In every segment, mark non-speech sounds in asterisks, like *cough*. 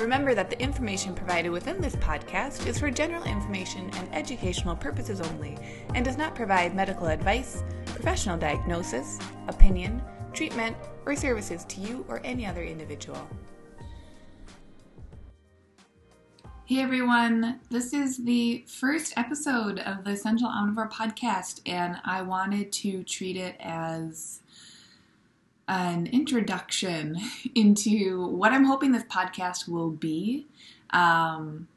Remember that the information provided within this podcast is for general information and educational purposes only and does not provide medical advice, professional diagnosis, opinion, treatment, or services to you or any other individual. Hey everyone, this is the first episode of the Essential Omnivore podcast, and I wanted to treat it as an introduction *laughs* into what I'm hoping this podcast will be. Um,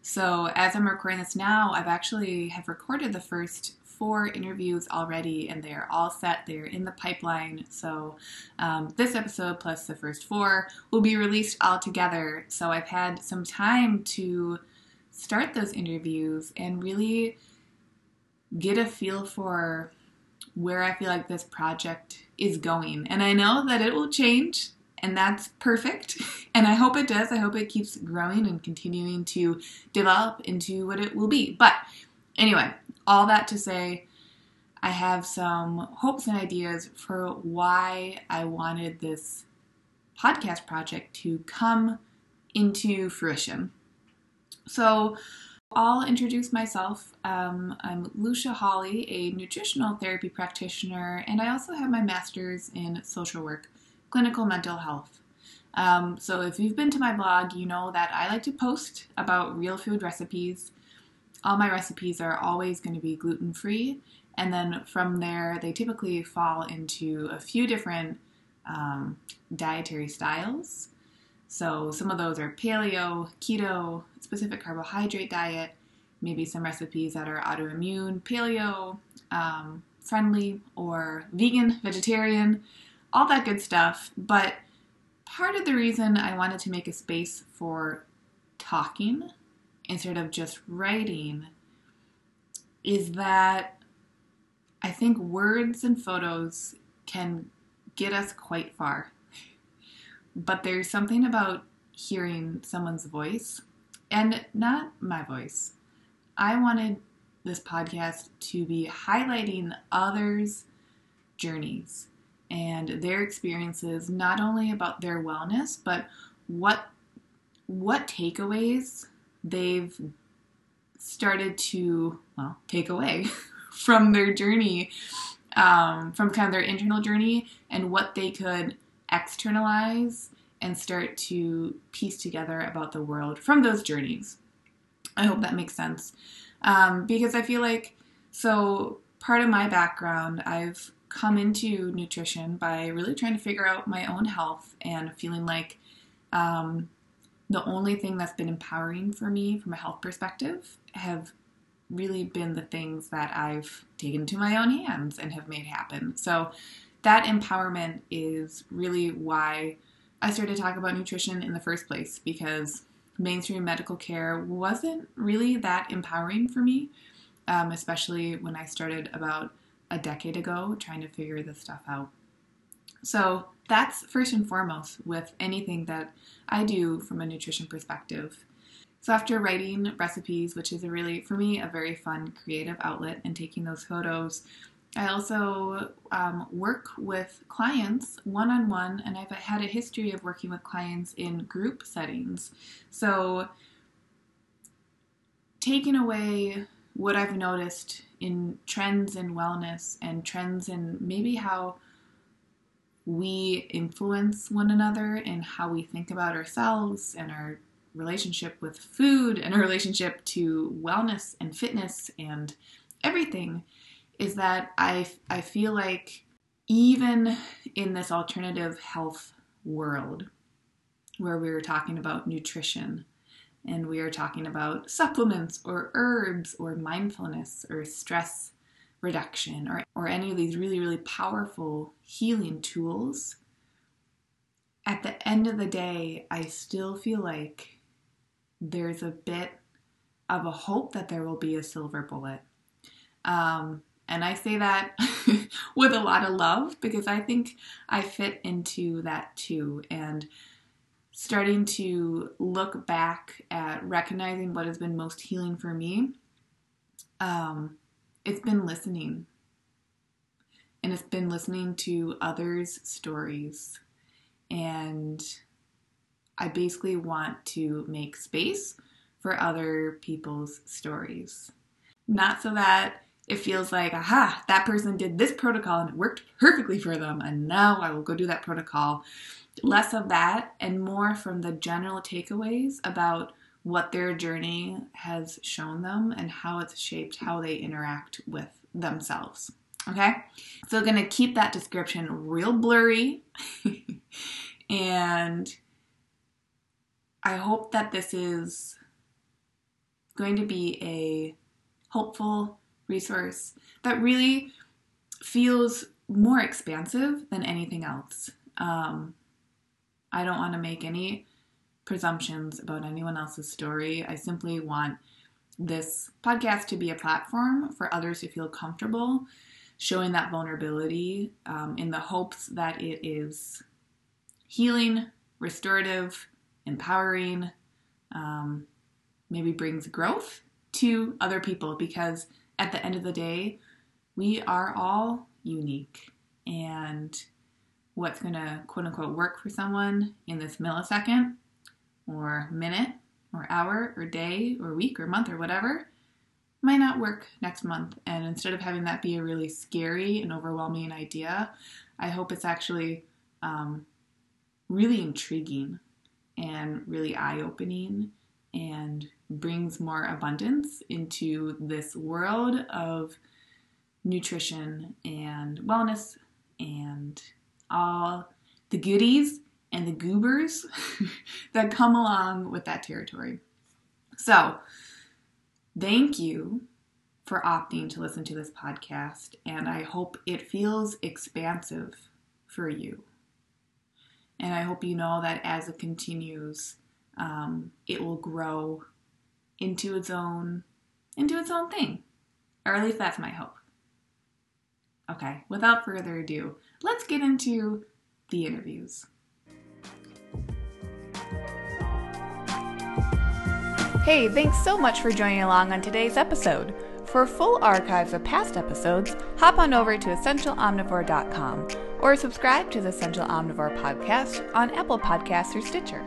so as I'm recording this now, I've actually have recorded the first four interviews already, and they're all set. They're in the pipeline. So um, this episode plus the first four will be released all together. So I've had some time to start those interviews and really get a feel for where I feel like this project is going. And I know that it will change, and that's perfect. *laughs* And I hope it does. I hope it keeps growing and continuing to develop into what it will be. But anyway, all that to say, I have some hopes and ideas for why I wanted this podcast project to come into fruition. So, I'll introduce myself. Um, I'm Lucia Hawley, a nutritional therapy practitioner, and I also have my master's in social work, clinical mental health. Um, so, if you've been to my blog, you know that I like to post about real food recipes. All my recipes are always going to be gluten free, and then from there, they typically fall into a few different um, dietary styles. So some of those are paleo, keto, specific carbohydrate diet, maybe some recipes that are autoimmune, paleo, um, friendly, or vegan, vegetarian, all that good stuff. But part of the reason I wanted to make a space for talking instead of just writing is that I think words and photos can get us quite far but there's something about hearing someone's voice and not my voice. I wanted this podcast to be highlighting others' journeys and their experiences not only about their wellness but what what takeaways they've started to well take away *laughs* from their journey um, from kind of their internal journey and what they could externalize and start to piece together about the world from those journeys. I hope that makes sense. Um, because I feel like, so part of my background, I've come into nutrition by really trying to figure out my own health and feeling like um, the only thing that's been empowering for me from a health perspective have really been the things that I've taken to my own hands and have made happen. So that empowerment is really why I started to talk about nutrition in the first place because mainstream medical care wasn't really that empowering for me, um, especially when I started about a decade ago trying to figure this stuff out. So that's first and foremost with anything that I do from a nutrition perspective. So after writing recipes, which is a really, for me, a very fun creative outlet, and taking those photos, I also um, work with clients one on one, and I've had a history of working with clients in group settings. So, taking away what I've noticed in trends in wellness and trends in maybe how we influence one another and how we think about ourselves and our relationship with food and our relationship to wellness and fitness and everything is that I, I feel like even in this alternative health world where we were talking about nutrition and we are talking about supplements or herbs or mindfulness or stress reduction or, or any of these really, really powerful healing tools, at the end of the day, I still feel like there's a bit of a hope that there will be a silver bullet. Um, And I say that *laughs* with a lot of love because I think I fit into that too. And starting to look back at recognizing what has been most healing for me, um, it's been listening. And it's been listening to others' stories. And I basically want to make space for other people's stories. Not so that it feels like, aha, that person did this protocol and it worked perfectly for them, and now I will go do that protocol. Less of that and more from the general takeaways about what their journey has shown them and how it's shaped how they interact with themselves. Okay? So, I'm to keep that description real blurry. *laughs* and I hope that this is going to be a helpful resource that really feels more expansive than anything else. Um, I don't want to make any presumptions about anyone else's story. I simply want this podcast to be a platform for others to feel comfortable showing that vulnerability um, in the hopes that it is healing, restorative, empowering, um, maybe brings growth to other people because at the end of the day, we are all unique. And what's going to quote unquote work for someone in this millisecond or minute or hour or day or week or month or whatever might not work next month. And instead of having that be a really scary and overwhelming idea, I hope it's actually um, really intriguing and really eye opening and brings more abundance into this world of nutrition and wellness and all the goodies and the goobers *laughs* that come along with that territory. So, thank you for opting to listen to this podcast, and I hope it feels expansive for you. And I hope you know that as it continues, um, it will grow into its own into its own thing. Or at least that's my hope. Okay, without further ado, let's get into the interviews. Hey, thanks so much for joining along on today's episode. For full archives of past episodes, hop on over to essentialomnivore.com or subscribe to the Essential Omnivore podcast on Apple Podcasts or Stitcher.